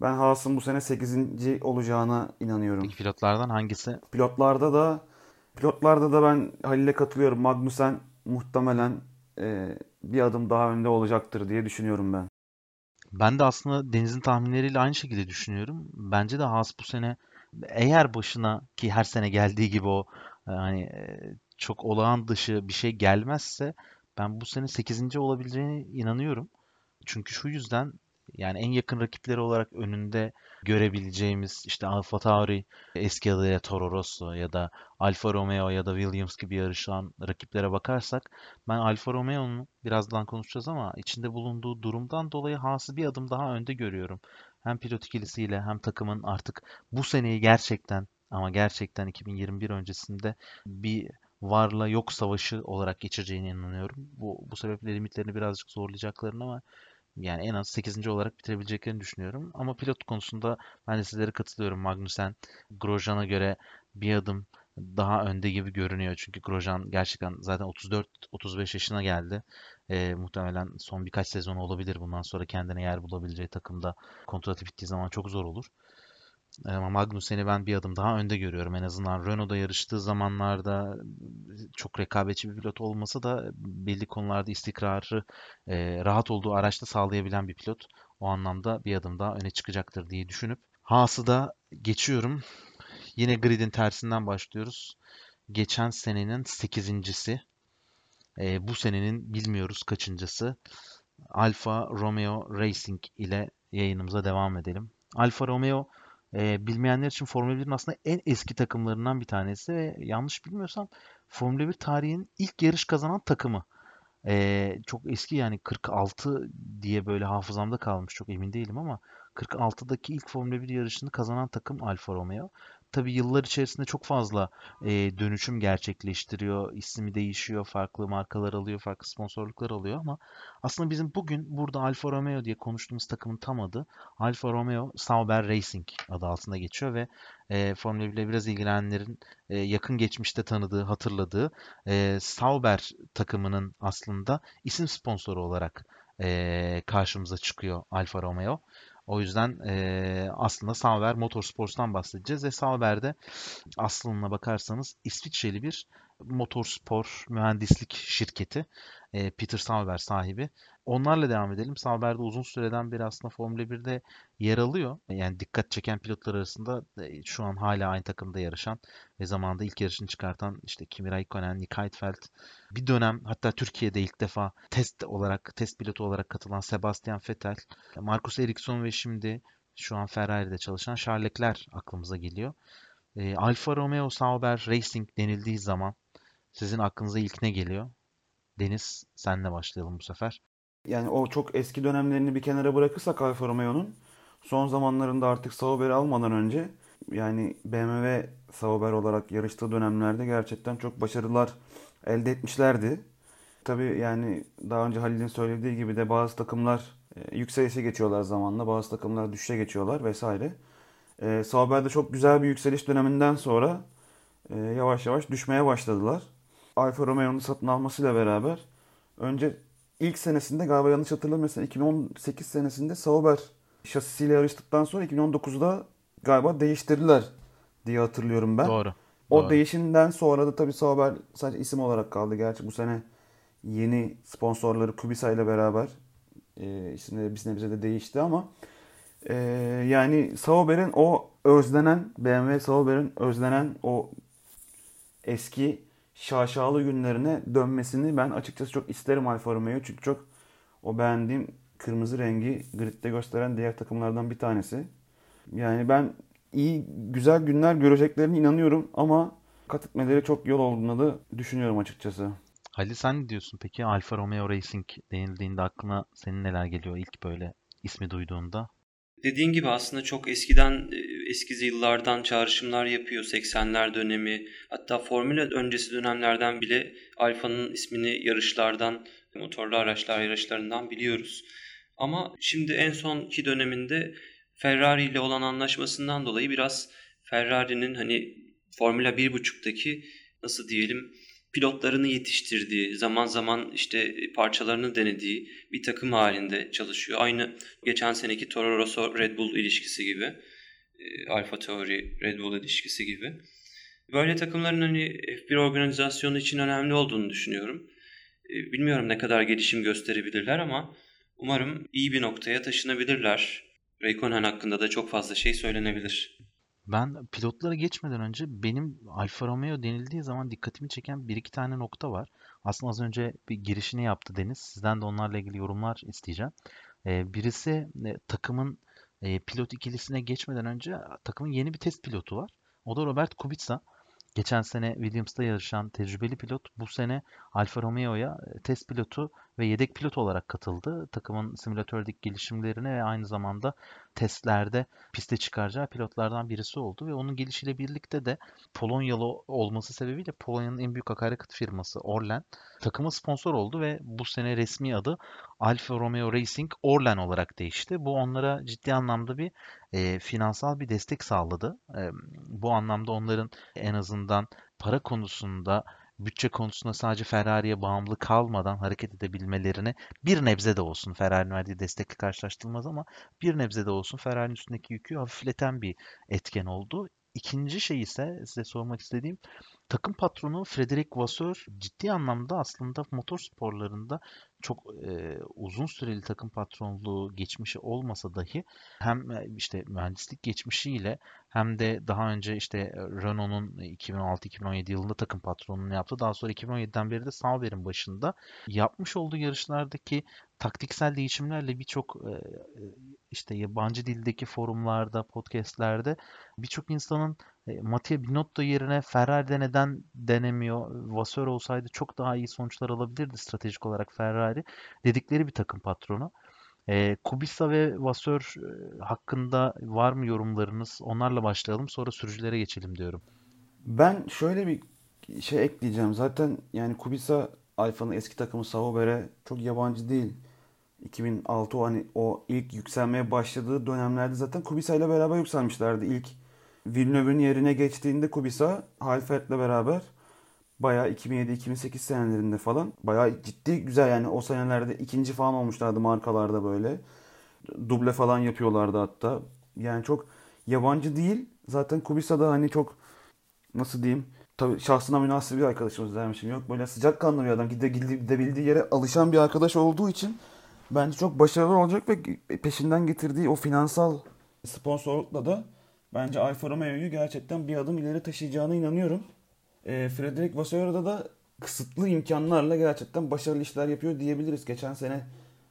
ben Haas'ın bu sene 8. olacağına inanıyorum. Peki pilotlardan hangisi? Pilotlarda da pilotlarda da ben Halil'e katılıyorum. Magnussen muhtemelen e, bir adım daha önde olacaktır diye düşünüyorum ben. Ben de aslında Deniz'in tahminleriyle aynı şekilde düşünüyorum. Bence de Haas bu sene eğer başına ki her sene geldiği gibi o e, hani e, çok olağan dışı bir şey gelmezse ben bu sene 8. olabileceğine inanıyorum. Çünkü şu yüzden yani en yakın rakipleri olarak önünde görebileceğimiz işte AlphaTauri eski adıyla Toro Rosso ya da Alfa Romeo ya da Williams gibi yarışan rakiplere bakarsak ben Alfa Romeo'nun birazdan konuşacağız ama içinde bulunduğu durumdan dolayı Haas'ı bir adım daha önde görüyorum. Hem pilot ikilisiyle hem takımın artık bu seneyi gerçekten ama gerçekten 2021 öncesinde bir varla yok savaşı olarak geçireceğine inanıyorum. Bu, bu sebeple limitlerini birazcık zorlayacaklarını ama yani en az 8. olarak bitirebileceklerini düşünüyorum. Ama pilot konusunda ben de sizlere katılıyorum. Magnussen Grosjean'a göre bir adım daha önde gibi görünüyor. Çünkü Grosjean gerçekten zaten 34-35 yaşına geldi. E, muhtemelen son birkaç sezon olabilir. Bundan sonra kendine yer bulabileceği takımda kontratı bittiği zaman çok zor olur. Ama Magnussen'i ben bir adım daha önde görüyorum. En azından Renault'da yarıştığı zamanlarda çok rekabetçi bir pilot olmasa da belli konularda istikrarı e, rahat olduğu araçta sağlayabilen bir pilot. O anlamda bir adım daha öne çıkacaktır diye düşünüp Haas'ı da geçiyorum. Yine gridin tersinden başlıyoruz. Geçen senenin 8.si. E, bu senenin bilmiyoruz kaçıncısı. Alfa Romeo Racing ile yayınımıza devam edelim. Alfa Romeo e, bilmeyenler için Formula 1'in aslında en eski takımlarından bir tanesi ve yanlış bilmiyorsam Formula 1 tarihinin ilk yarış kazanan takımı. E, çok eski yani 46 diye böyle hafızamda kalmış çok emin değilim ama 46'daki ilk Formula 1 yarışını kazanan takım Alfa Romeo tabii yıllar içerisinde çok fazla e, dönüşüm gerçekleştiriyor. İsmi değişiyor, farklı markalar alıyor, farklı sponsorluklar alıyor ama aslında bizim bugün burada Alfa Romeo diye konuştuğumuz takımın tam adı Alfa Romeo Sauber Racing adı altında geçiyor ve e, Formula 1 ile biraz ilgilenenlerin e, yakın geçmişte tanıdığı, hatırladığı e, Sauber takımının aslında isim sponsoru olarak e, karşımıza çıkıyor Alfa Romeo. O yüzden e, aslında Sauber Motorsports'tan bahsedeceğiz ve Sauber'de aslına bakarsanız İsviçreli bir motorspor mühendislik şirketi. E, Peter Sauber sahibi. Onlarla devam edelim. Sauber'de uzun süreden beri aslında Formula 1'de yer alıyor. Yani dikkat çeken pilotlar arasında şu an hala aynı takımda yarışan ve zamanında ilk yarışını çıkartan işte Kimi Raikkonen, Nick Heidfeld, bir dönem hatta Türkiye'de ilk defa test olarak, test pilotu olarak katılan Sebastian Vettel, Marcus Ericsson ve şimdi şu an Ferrari'de çalışan Charles Leclerc aklımıza geliyor. E, Alfa Romeo Sauber Racing denildiği zaman sizin aklınıza ilk ne geliyor? Deniz senle başlayalım bu sefer. Yani o çok eski dönemlerini bir kenara bırakırsak Alfa Romeo'nun son zamanlarında artık Sauber'i almadan önce yani BMW Sauber olarak yarıştığı dönemlerde gerçekten çok başarılar elde etmişlerdi. Tabii yani daha önce Halil'in söylediği gibi de bazı takımlar e, yükselişe geçiyorlar zamanla, bazı takımlar düşüşe geçiyorlar vesaire. E, Sauber'de çok güzel bir yükseliş döneminden sonra e, yavaş yavaş düşmeye başladılar. Alfa Romeo'nun satın almasıyla beraber önce ilk senesinde galiba yanlış hatırlamıyorsam 2018 senesinde Sauber şasisiyle yarıştıktan sonra 2019'da galiba değiştirdiler diye hatırlıyorum ben. Doğru. O Doğru. değişimden sonra da tabii Sauber sadece isim olarak kaldı. Gerçi bu sene yeni sponsorları Kubisa ile beraber e, isimleri bir nebze de değişti ama e, yani Sauber'in o özlenen BMW Sauber'in özlenen o eski şaşalı günlerine dönmesini ben açıkçası çok isterim Alfa Romeo çünkü çok o beğendiğim kırmızı rengi gridde gösteren diğer takımlardan bir tanesi. Yani ben iyi güzel günler göreceklerine inanıyorum ama kat etmeleri çok yol olduğunu da düşünüyorum açıkçası. Halil sen ne diyorsun peki? Alfa Romeo Racing denildiğinde aklına senin neler geliyor ilk böyle ismi duyduğunda? Dediğin gibi aslında çok eskiden e, eski yıllardan çağrışımlar yapıyor. 80'ler dönemi hatta Formula öncesi dönemlerden bile Alfa'nın ismini yarışlardan, motorlu araçlar yarışlarından biliyoruz. Ama şimdi en sonki döneminde Ferrari ile olan anlaşmasından dolayı biraz Ferrari'nin hani Formula 1.5'taki nasıl diyelim pilotlarını yetiştirdiği, zaman zaman işte parçalarını denediği bir takım halinde çalışıyor. Aynı geçen seneki Toro Rosso Red Bull ilişkisi gibi, Alfa Tauri Red Bull ilişkisi gibi. Böyle takımların hani F1 organizasyonu için önemli olduğunu düşünüyorum. E, bilmiyorum ne kadar gelişim gösterebilirler ama umarım iyi bir noktaya taşınabilirler. Raikkonen hakkında da çok fazla şey söylenebilir. Ben pilotlara geçmeden önce benim Alfa Romeo denildiği zaman dikkatimi çeken bir iki tane nokta var. Aslında az önce bir girişini yaptı Deniz. Sizden de onlarla ilgili yorumlar isteyeceğim. Ee, birisi e, takımın e, pilot ikilisine geçmeden önce takımın yeni bir test pilotu var. O da Robert Kubica. Geçen sene Williams'ta yarışan tecrübeli pilot bu sene Alfa Romeo'ya e, test pilotu ve yedek pilot olarak katıldı. Takımın simülatördeki gelişimlerine ve aynı zamanda testlerde piste çıkaracağı pilotlardan birisi oldu ve onun gelişiyle birlikte de Polonyalı olması sebebiyle Polonya'nın en büyük akaryakıt firması Orlen takıma sponsor oldu ve bu sene resmi adı Alfa Romeo Racing Orlen olarak değişti. Bu onlara ciddi anlamda bir e, finansal bir destek sağladı. E, bu anlamda onların en azından para konusunda bütçe konusunda sadece Ferrari'ye bağımlı kalmadan hareket edebilmelerine bir nebze de olsun Ferrari'nin verdiği destekle karşılaştırılmaz ama bir nebze de olsun Ferrari'nin üstündeki yükü hafifleten bir etken oldu. İkinci şey ise size sormak istediğim takım patronu Frederic Vasseur ciddi anlamda aslında motor sporlarında çok e, uzun süreli takım patronluğu geçmişi olmasa dahi hem e, işte mühendislik geçmişiyle hem de daha önce işte Renault'un 2016-2017 yılında takım patronluğunu yaptı. Daha sonra 2017'den beri de Sauber'in başında yapmış olduğu yarışlardaki taktiksel değişimlerle birçok e, işte yabancı dildeki forumlarda, podcastlerde birçok insanın e, Mattia Binotto yerine Ferrari'de neden denemiyor? Vasseur olsaydı çok daha iyi sonuçlar alabilirdi stratejik olarak Ferrari dedikleri bir takım patronu. E, Kubica ve Vasseur e, hakkında var mı yorumlarınız? Onlarla başlayalım sonra sürücülere geçelim diyorum. Ben şöyle bir şey ekleyeceğim. Zaten yani Kubica Alfa'nın eski takımı Sauber'e çok yabancı değil. 2006 o hani o ilk yükselmeye başladığı dönemlerde zaten Kubica ile beraber yükselmişlerdi. İlk Villeneuve'ün yerine geçtiğinde Kubica Halfert'le beraber bayağı 2007-2008 senelerinde falan bayağı ciddi güzel yani o senelerde ikinci falan olmuşlardı markalarda böyle. Duble falan yapıyorlardı hatta. Yani çok yabancı değil. Zaten Kubica da hani çok nasıl diyeyim tabii şahsına münasır bir arkadaşımız dermişim. Yok böyle sıcakkanlı bir adam. Gide, gidebildiği yere alışan bir arkadaş olduğu için bence çok başarılı olacak ve peşinden getirdiği o finansal sponsorlukla da bence Alfa Romeo'yu gerçekten bir adım ileri taşıyacağına inanıyorum. E, Frederic Vasseur'da da kısıtlı imkanlarla gerçekten başarılı işler yapıyor diyebiliriz. Geçen sene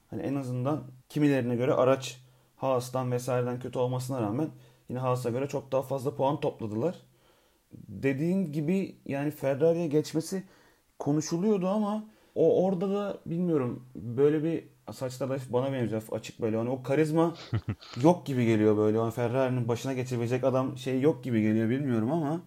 hani en azından kimilerine göre araç Haas'tan vesaireden kötü olmasına rağmen yine Haas'a göre çok daha fazla puan topladılar. Dediğin gibi yani Ferrari'ye geçmesi konuşuluyordu ama o orada da bilmiyorum böyle bir saçlar da bana benziyor açık böyle. Hani o karizma yok gibi geliyor böyle. Yani Ferrari'nin başına geçebilecek adam şey yok gibi geliyor bilmiyorum ama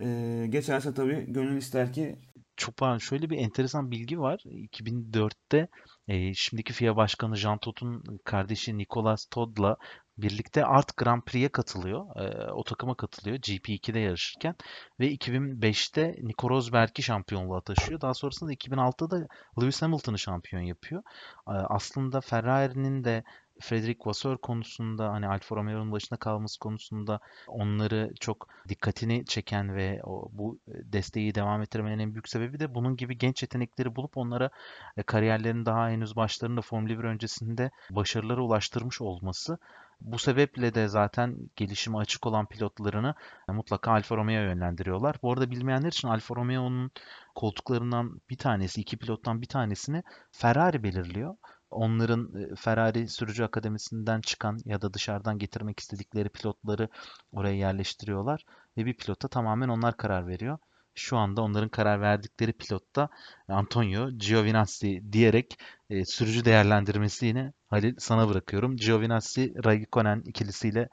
e, geçerse tabii gönül ister ki çok pardon şöyle bir enteresan bilgi var. 2004'te e, şimdiki FIA Başkanı Jean Todt'un kardeşi Nicolas Todd'la birlikte Art Grand Prix'e katılıyor. Ee, o takıma katılıyor GP2'de yarışırken ve 2005'te Nico Rosberg'i şampiyonluğa taşıyor. Daha sonrasında 2006'da Lewis Hamilton'ı şampiyon yapıyor. Ee, aslında Ferrari'nin de Frederic Vasseur konusunda hani Alfa Romeo'nun başında kalması konusunda onları çok dikkatini çeken ve o, bu desteği devam ettirmenin en büyük sebebi de bunun gibi genç yetenekleri bulup onlara e, kariyerlerin daha henüz başlarında Formula 1 öncesinde başarılara ulaştırmış olması. Bu sebeple de zaten gelişime açık olan pilotlarını e, mutlaka Alfa Romeo'ya yönlendiriyorlar. Bu arada bilmeyenler için Alfa Romeo'nun koltuklarından bir tanesi, iki pilottan bir tanesini Ferrari belirliyor onların e, Ferrari sürücü akademisinden çıkan ya da dışarıdan getirmek istedikleri pilotları oraya yerleştiriyorlar ve bir pilota tamamen onlar karar veriyor. Şu anda onların karar verdikleri pilot da Antonio Giovinazzi diyerek e, sürücü değerlendirmesi yine Halil sana bırakıyorum. Giovinazzi Raikkonen ikilisiyle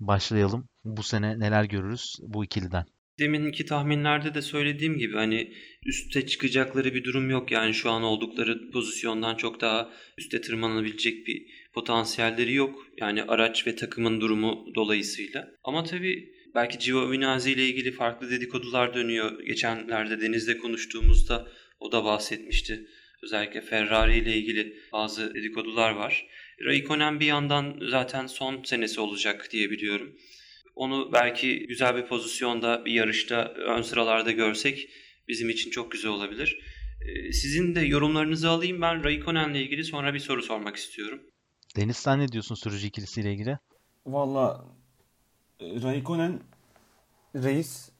başlayalım. Bu sene neler görürüz bu ikiliden? Deminki tahminlerde de söylediğim gibi hani üste çıkacakları bir durum yok. Yani şu an oldukları pozisyondan çok daha üste tırmanabilecek bir potansiyelleri yok. Yani araç ve takımın durumu dolayısıyla. Ama tabii belki Giovinazzi ile ilgili farklı dedikodular dönüyor. Geçenlerde Deniz'le konuştuğumuzda o da bahsetmişti. Özellikle Ferrari ile ilgili bazı dedikodular var. Raikkonen bir yandan zaten son senesi olacak diye biliyorum. Onu belki güzel bir pozisyonda bir yarışta ön sıralarda görsek bizim için çok güzel olabilir. Ee, sizin de yorumlarınızı alayım. Ben Raikkonen'le ilgili sonra bir soru sormak istiyorum. Deniz sen ne diyorsun sürücü ikilisiyle ilgili? Valla Raikkonen reis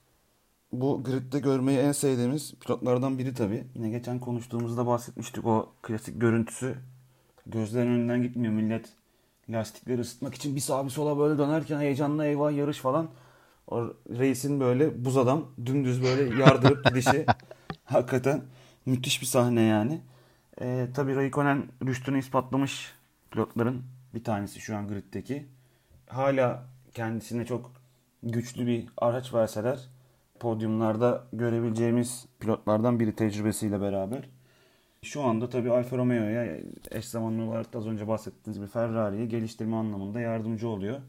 bu gridde görmeyi en sevdiğimiz pilotlardan biri tabii. Yine geçen konuştuğumuzda bahsetmiştik o klasik görüntüsü. Gözlerin önünden gitmiyor millet lastikleri ısıtmak için bir sağa bir sola böyle dönerken heyecanla eyvah yarış falan. O reisin böyle buz adam dümdüz böyle yardırıp gidişi hakikaten müthiş bir sahne yani. Ee, tabii Raikkonen rüştünü ispatlamış pilotların bir tanesi şu an griddeki. Hala kendisine çok güçlü bir araç verseler podyumlarda görebileceğimiz pilotlardan biri tecrübesiyle beraber. Şu anda tabii Alfa Romeo'ya eş zamanlı olarak az önce bahsettiğiniz gibi Ferrari'yi geliştirme anlamında yardımcı oluyor.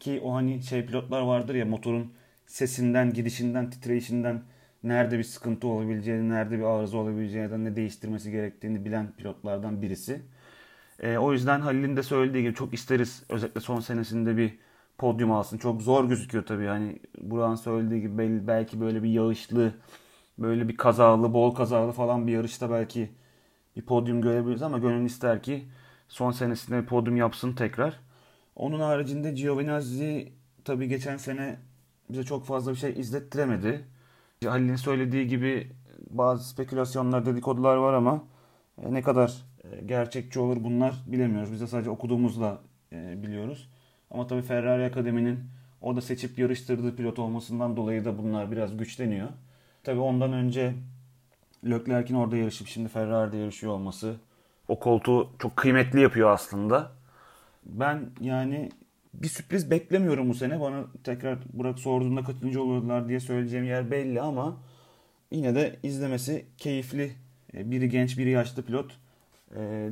Ki o hani şey pilotlar vardır ya motorun sesinden, gidişinden, titreşinden nerede bir sıkıntı olabileceğini, nerede bir arıza olabileceğini ne değiştirmesi gerektiğini bilen pilotlardan birisi. E, o yüzden Halil'in de söylediği gibi çok isteriz özellikle son senesinde bir podyum alsın. Çok zor gözüküyor tabii. Hani Burak'ın söylediği gibi belki böyle bir yağışlı, böyle bir kazalı, bol kazalı falan bir yarışta belki bir podyum görebiliriz ama gönül ister ki son senesinde bir podyum yapsın tekrar. Onun haricinde Giovinazzi tabii geçen sene bize çok fazla bir şey izlettiremedi. Halil'in söylediği gibi bazı spekülasyonlar, dedikodular var ama e, ne kadar e, gerçekçi olur bunlar bilemiyoruz. Biz de sadece okuduğumuzla e, biliyoruz. Ama tabii Ferrari Akademi'nin o da seçip yarıştırdığı pilot olmasından dolayı da bunlar biraz güçleniyor. Tabii ondan önce Leclerc'in orada yarışıp şimdi Ferrari'de yarışıyor olması o koltuğu çok kıymetli yapıyor aslında. Ben yani bir sürpriz beklemiyorum bu sene. Bana tekrar Burak sorduğunda kaçıncı olurlar diye söyleyeceğim yer belli ama yine de izlemesi keyifli. E, biri genç, biri yaşlı pilot e,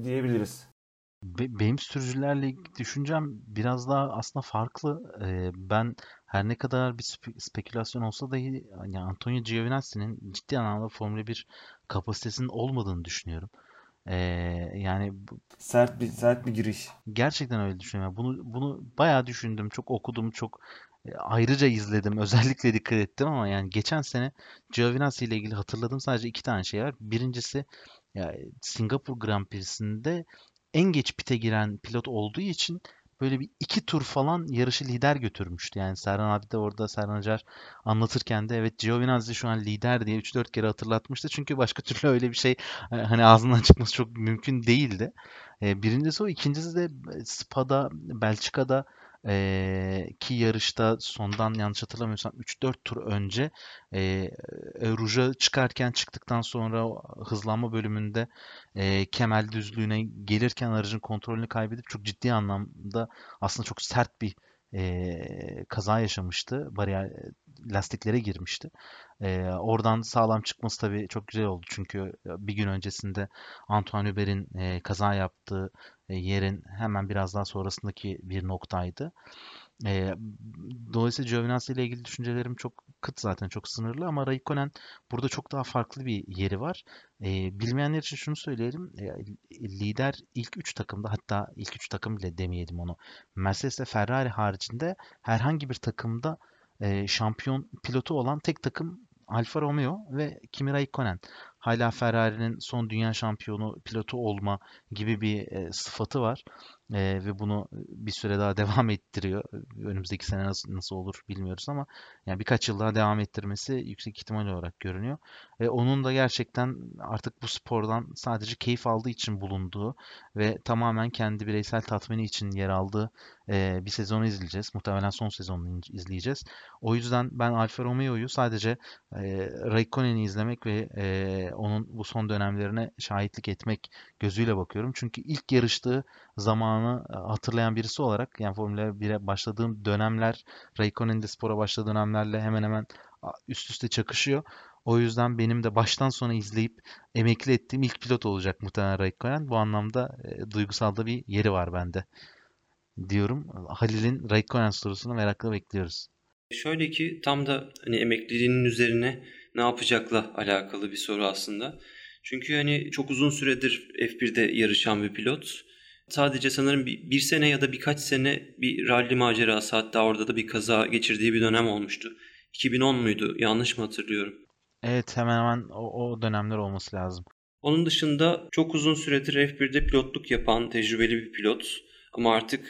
diyebiliriz. Benim sürücülerle düşüncem biraz daha aslında farklı. Ee, ben her ne kadar bir spe- spekülasyon olsa dahi yani Antonio Giovinazzi'nin ciddi anlamda Formula 1 kapasitesinin olmadığını düşünüyorum. Ee, yani sert bir sert bir giriş. Gerçekten öyle düşünüyorum. Bunu bunu bayağı düşündüm, çok okudum, çok e, ayrıca izledim, özellikle dikkat ettim ama yani geçen sene Giovinazzi ile ilgili hatırladığım sadece iki tane şey var. Birincisi ya Singapur Grand Prix'sinde en geç pite giren pilot olduğu için böyle bir iki tur falan yarışı lider götürmüştü. Yani Serhan abi de orada Serhan Acar anlatırken de evet Giovinazzi şu an lider diye 3-4 kere hatırlatmıştı. Çünkü başka türlü öyle bir şey e, hani ağzından çıkması çok mümkün değildi. E, birincisi o. ikincisi de Spa'da, Belçika'da e, ki yarışta sondan yanlış hatırlamıyorsam 3-4 tur önce e, Rouge'a çıkarken çıktıktan sonra hızlanma bölümünde e, Kemel düzlüğüne gelirken aracın kontrolünü kaybedip çok ciddi anlamda aslında çok sert bir e, kaza yaşamıştı. Bariyer lastiklere girmişti. E, oradan sağlam çıkması tabii çok güzel oldu. Çünkü bir gün öncesinde Antoine Hubert'in e, kaza yaptığı e, yerin hemen biraz daha sonrasındaki bir noktaydı. E, dolayısıyla Giovinazzi ile ilgili düşüncelerim çok kıt zaten çok sınırlı ama Raikkonen burada çok daha farklı bir yeri var. E, bilmeyenler için şunu söyleyelim. E, lider ilk 3 takımda hatta ilk 3 takım bile demeyelim onu. Mercedes ve Ferrari haricinde herhangi bir takımda e, şampiyon pilotu olan tek takım Alfa Romeo ve Kimi Raikkonen. Hala Ferrari'nin son dünya şampiyonu pilotu olma gibi bir e, sıfatı var. E, ve bunu bir süre daha devam ettiriyor. Önümüzdeki sene nasıl, nasıl olur bilmiyoruz ama yani birkaç yıl daha devam ettirmesi yüksek ihtimal olarak görünüyor. E, onun da gerçekten artık bu spordan sadece keyif aldığı için bulunduğu ve tamamen kendi bireysel tatmini için yer aldığı e, bir sezonu izleyeceğiz. Muhtemelen son sezonunu izleyeceğiz. O yüzden ben Alfa Romeo'yu sadece e, Raikkonen'i izlemek ve e, onun bu son dönemlerine şahitlik etmek gözüyle bakıyorum. Çünkü ilk yarıştığı zamanı hatırlayan birisi olarak yani Formula 1'e başladığım dönemler Raikkonen'in de spora başladığı dönemlerle hemen hemen üst üste çakışıyor. O yüzden benim de baştan sona izleyip emekli ettiğim ilk pilot olacak muhtemelen Raikkonen. Bu anlamda e, duygusal da bir yeri var bende. Diyorum. Halil'in Raikkonen sorusunu merakla bekliyoruz. Şöyle ki tam da hani emekliliğinin üzerine ne yapacakla alakalı bir soru aslında. Çünkü hani çok uzun süredir F1'de yarışan bir pilot. Sadece sanırım bir, bir sene ya da birkaç sene bir rally macerası hatta orada da bir kaza geçirdiği bir dönem olmuştu. 2010 muydu? Yanlış mı hatırlıyorum? Evet hemen hemen o, o dönemler olması lazım. Onun dışında çok uzun süredir F1'de pilotluk yapan tecrübeli bir pilot. Ama artık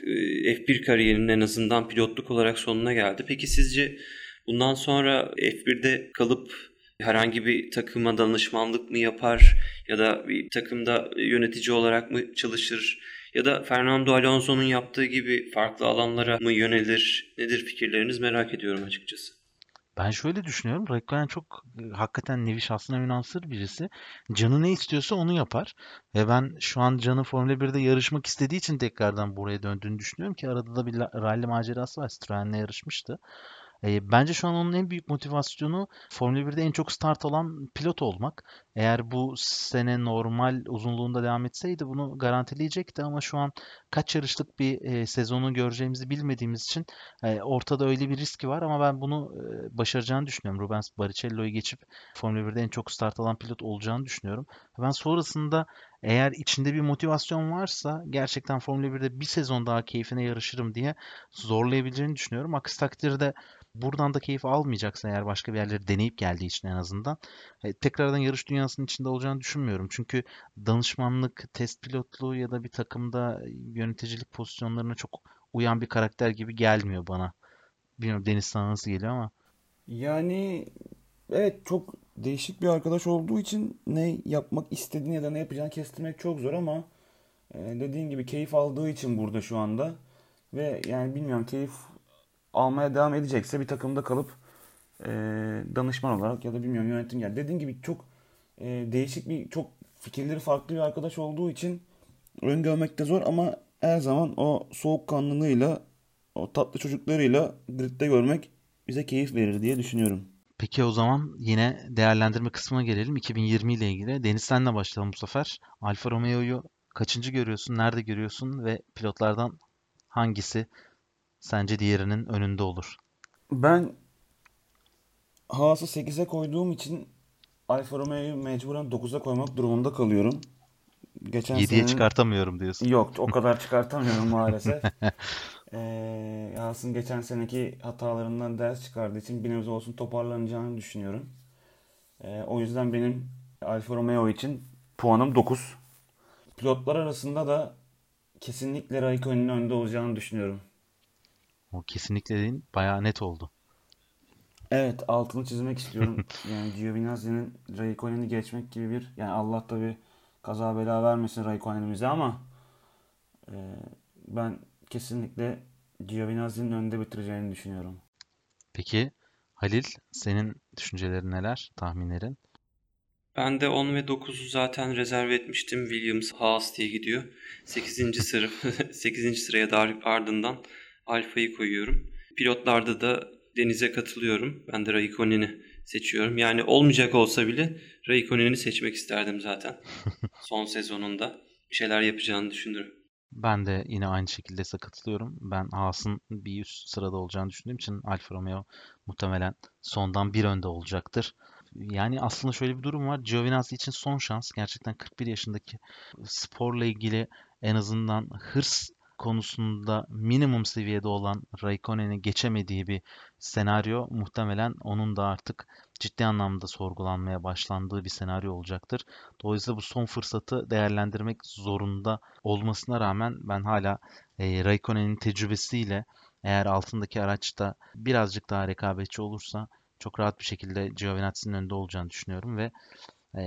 F1 kariyerinin en azından pilotluk olarak sonuna geldi. Peki sizce bundan sonra F1'de kalıp herhangi bir takıma danışmanlık mı yapar ya da bir takımda yönetici olarak mı çalışır ya da Fernando Alonso'nun yaptığı gibi farklı alanlara mı yönelir? Nedir fikirleriniz merak ediyorum açıkçası. Ben şöyle düşünüyorum. Raikkonen çok e, hakikaten nevi şahsına münasır birisi. Canı ne istiyorsa onu yapar. Ve ben şu an Can'ı Formula 1'de yarışmak istediği için tekrardan buraya döndüğünü düşünüyorum ki arada da bir rally macerası var. Citroen'le yarışmıştı. E, bence şu an onun en büyük motivasyonu Formula 1'de en çok start alan pilot olmak. Eğer bu sene normal uzunluğunda devam etseydi bunu garantileyecekti ama şu an kaç yarışlık bir e, sezonu göreceğimizi bilmediğimiz için e, ortada öyle bir riski var ama ben bunu e, başaracağını düşünüyorum. Rubens Barrichello'yu geçip Formula 1'de en çok start alan pilot olacağını düşünüyorum. Ben sonrasında eğer içinde bir motivasyon varsa gerçekten Formula 1'de bir sezon daha keyfine yarışırım diye zorlayabileceğini düşünüyorum. Aksi takdirde buradan da keyif almayacaksa eğer başka bir yerleri deneyip geldiği için en azından e, tekrardan yarış dünyasının içinde olacağını düşünmüyorum. Çünkü danışmanlık, test pilotluğu ya da bir takımda yöneticilik pozisyonlarına çok uyan bir karakter gibi gelmiyor bana. Bilmiyorum Deniz sana nasıl geliyor ama. Yani evet çok değişik bir arkadaş olduğu için ne yapmak istediğini ya da ne yapacağını kestirmek çok zor ama e, dediğin gibi keyif aldığı için burada şu anda ve yani bilmiyorum keyif almaya devam edecekse bir takımda kalıp e, danışman olarak ya da bilmiyorum yönetim gel. Dediğim gibi çok e, değişik bir çok fikirleri farklı bir arkadaş olduğu için öngörmek de zor ama her zaman o soğukkanlılığıyla o tatlı çocuklarıyla gridde görmek bize keyif verir diye düşünüyorum. Peki o zaman yine değerlendirme kısmına gelelim. 2020 ile ilgili. Deniz senle başlayalım bu sefer. Alfa Romeo'yu kaçıncı görüyorsun, nerede görüyorsun ve pilotlardan hangisi sence diğerinin önünde olur? Ben Haas'ı 8'e koyduğum için Alfa Romeo'yu mecburen 9'a koymak durumunda kalıyorum. Geçen 7'ye senenin... çıkartamıyorum diyorsun. Yok o kadar çıkartamıyorum maalesef. ee, Haas'ın geçen seneki hatalarından ders çıkardığı için bir nebze olsun toparlanacağını düşünüyorum. Ee, o yüzden benim Alfa Romeo için puanım 9. Pilotlar arasında da kesinlikle Raikkonen'in önde olacağını düşünüyorum. O kesinlikle dediğin bayağı net oldu. Evet altını çizmek istiyorum. yani Giovinazzi'nin Raikkonen'i geçmek gibi bir yani Allah tabi kaza bela vermesin Raikkonen'imize ama e, ben kesinlikle Giovinazzi'nin önünde bitireceğini düşünüyorum. Peki Halil senin düşüncelerin neler, tahminlerin? Ben de 10 ve 9'u zaten rezerve etmiştim. Williams Haas diye gidiyor. 8. sıra 8. sıraya Darip ardından Alfa'yı koyuyorum. Pilotlarda da Deniz'e katılıyorum. Ben de Raikkonen'i seçiyorum. Yani olmayacak olsa bile Raikkonen'i seçmek isterdim zaten. Son sezonunda bir şeyler yapacağını düşünüyorum. Ben de yine aynı şekilde katılıyorum. Ben Haas'ın bir üst sırada olacağını düşündüğüm için Alfa Romeo muhtemelen sondan bir önde olacaktır. Yani aslında şöyle bir durum var. Giovinazzi için son şans. Gerçekten 41 yaşındaki sporla ilgili en azından hırs konusunda minimum seviyede olan Raikkonen'i geçemediği bir senaryo muhtemelen onun da artık ciddi anlamda sorgulanmaya başlandığı bir senaryo olacaktır. Dolayısıyla bu son fırsatı değerlendirmek zorunda olmasına rağmen ben hala e, Raikkonen'in tecrübesiyle eğer altındaki araçta birazcık daha rekabetçi olursa çok rahat bir şekilde Giovinazzi'nin önünde olacağını düşünüyorum ve e,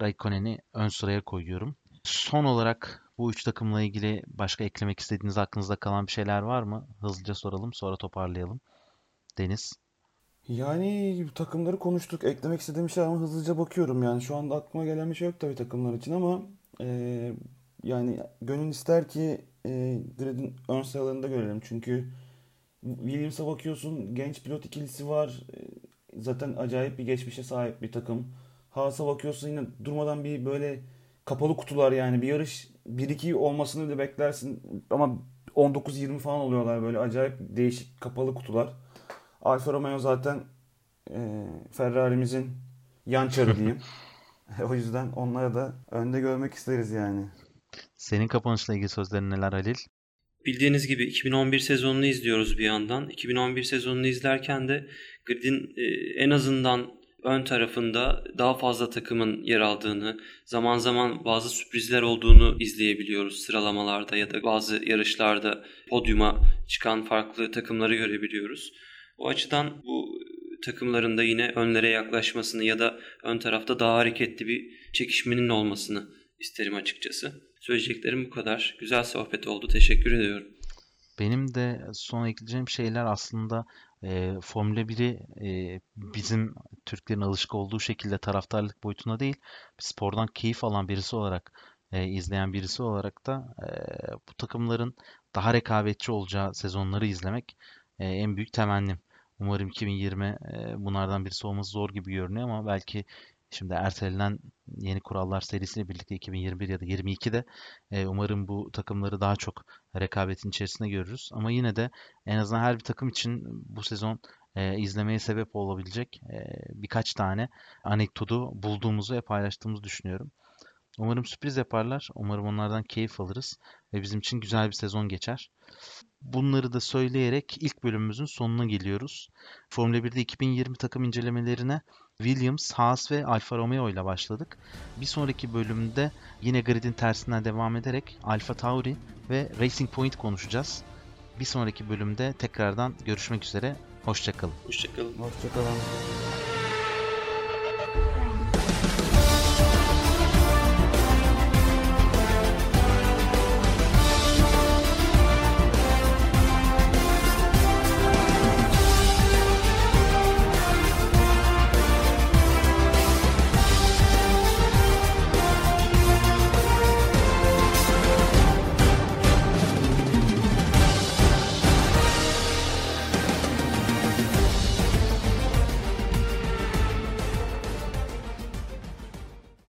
Raikkonen'i ön sıraya koyuyorum. Son olarak bu üç takımla ilgili başka eklemek istediğiniz aklınızda kalan bir şeyler var mı? Hızlıca soralım sonra toparlayalım. Deniz. Yani takımları konuştuk. Eklemek istediğim şey ama hızlıca bakıyorum. Yani şu anda aklıma gelen bir şey yok tabii takımlar için ama e, yani gönül ister ki e, Grid'in ön sıralarında görelim. Çünkü Williams'a bakıyorsun genç pilot ikilisi var. E, zaten acayip bir geçmişe sahip bir takım. Haas'a bakıyorsun yine durmadan bir böyle kapalı kutular yani bir yarış 1-2 olmasını da beklersin ama 19-20 falan oluyorlar böyle acayip değişik kapalı kutular. Alfa Romeo zaten e, Ferrari'mizin yan çarı diyeyim. o yüzden onları da önde görmek isteriz yani. Senin kapanışla ilgili sözlerin neler Halil? Bildiğiniz gibi 2011 sezonunu izliyoruz bir yandan. 2011 sezonunu izlerken de Grid'in e, en azından ön tarafında daha fazla takımın yer aldığını, zaman zaman bazı sürprizler olduğunu izleyebiliyoruz sıralamalarda ya da bazı yarışlarda podyuma çıkan farklı takımları görebiliyoruz. O açıdan bu takımların da yine önlere yaklaşmasını ya da ön tarafta daha hareketli bir çekişmenin olmasını isterim açıkçası. Söyleyeceklerim bu kadar. Güzel sohbet oldu. Teşekkür ediyorum. Benim de son ekleyeceğim şeyler aslında e, Formula 1'i e, bizim Türklerin alışık olduğu şekilde taraftarlık boyutunda değil, spordan keyif alan birisi olarak e, izleyen birisi olarak da e, bu takımların daha rekabetçi olacağı sezonları izlemek e, en büyük temennim. Umarım 2020 e, bunlardan birisi olması zor gibi görünüyor ama belki Şimdi ertelenen yeni kurallar serisiyle birlikte 2021 ya da 22'de e, umarım bu takımları daha çok rekabetin içerisinde görürüz. Ama yine de en azından her bir takım için bu sezon e, izlemeye sebep olabilecek birkaç tane anekdotu bulduğumuzu ve paylaştığımızı düşünüyorum. Umarım sürpriz yaparlar. Umarım onlardan keyif alırız ve bizim için güzel bir sezon geçer. Bunları da söyleyerek ilk bölümümüzün sonuna geliyoruz. Formula 1'de 2020 takım incelemelerine Williams, Haas ve Alfa Romeo ile başladık. Bir sonraki bölümde yine gridin tersinden devam ederek Alfa Tauri ve Racing Point konuşacağız. Bir sonraki bölümde tekrardan görüşmek üzere. Hoşçakalın. Hoşçakalın. Hoşçakalın.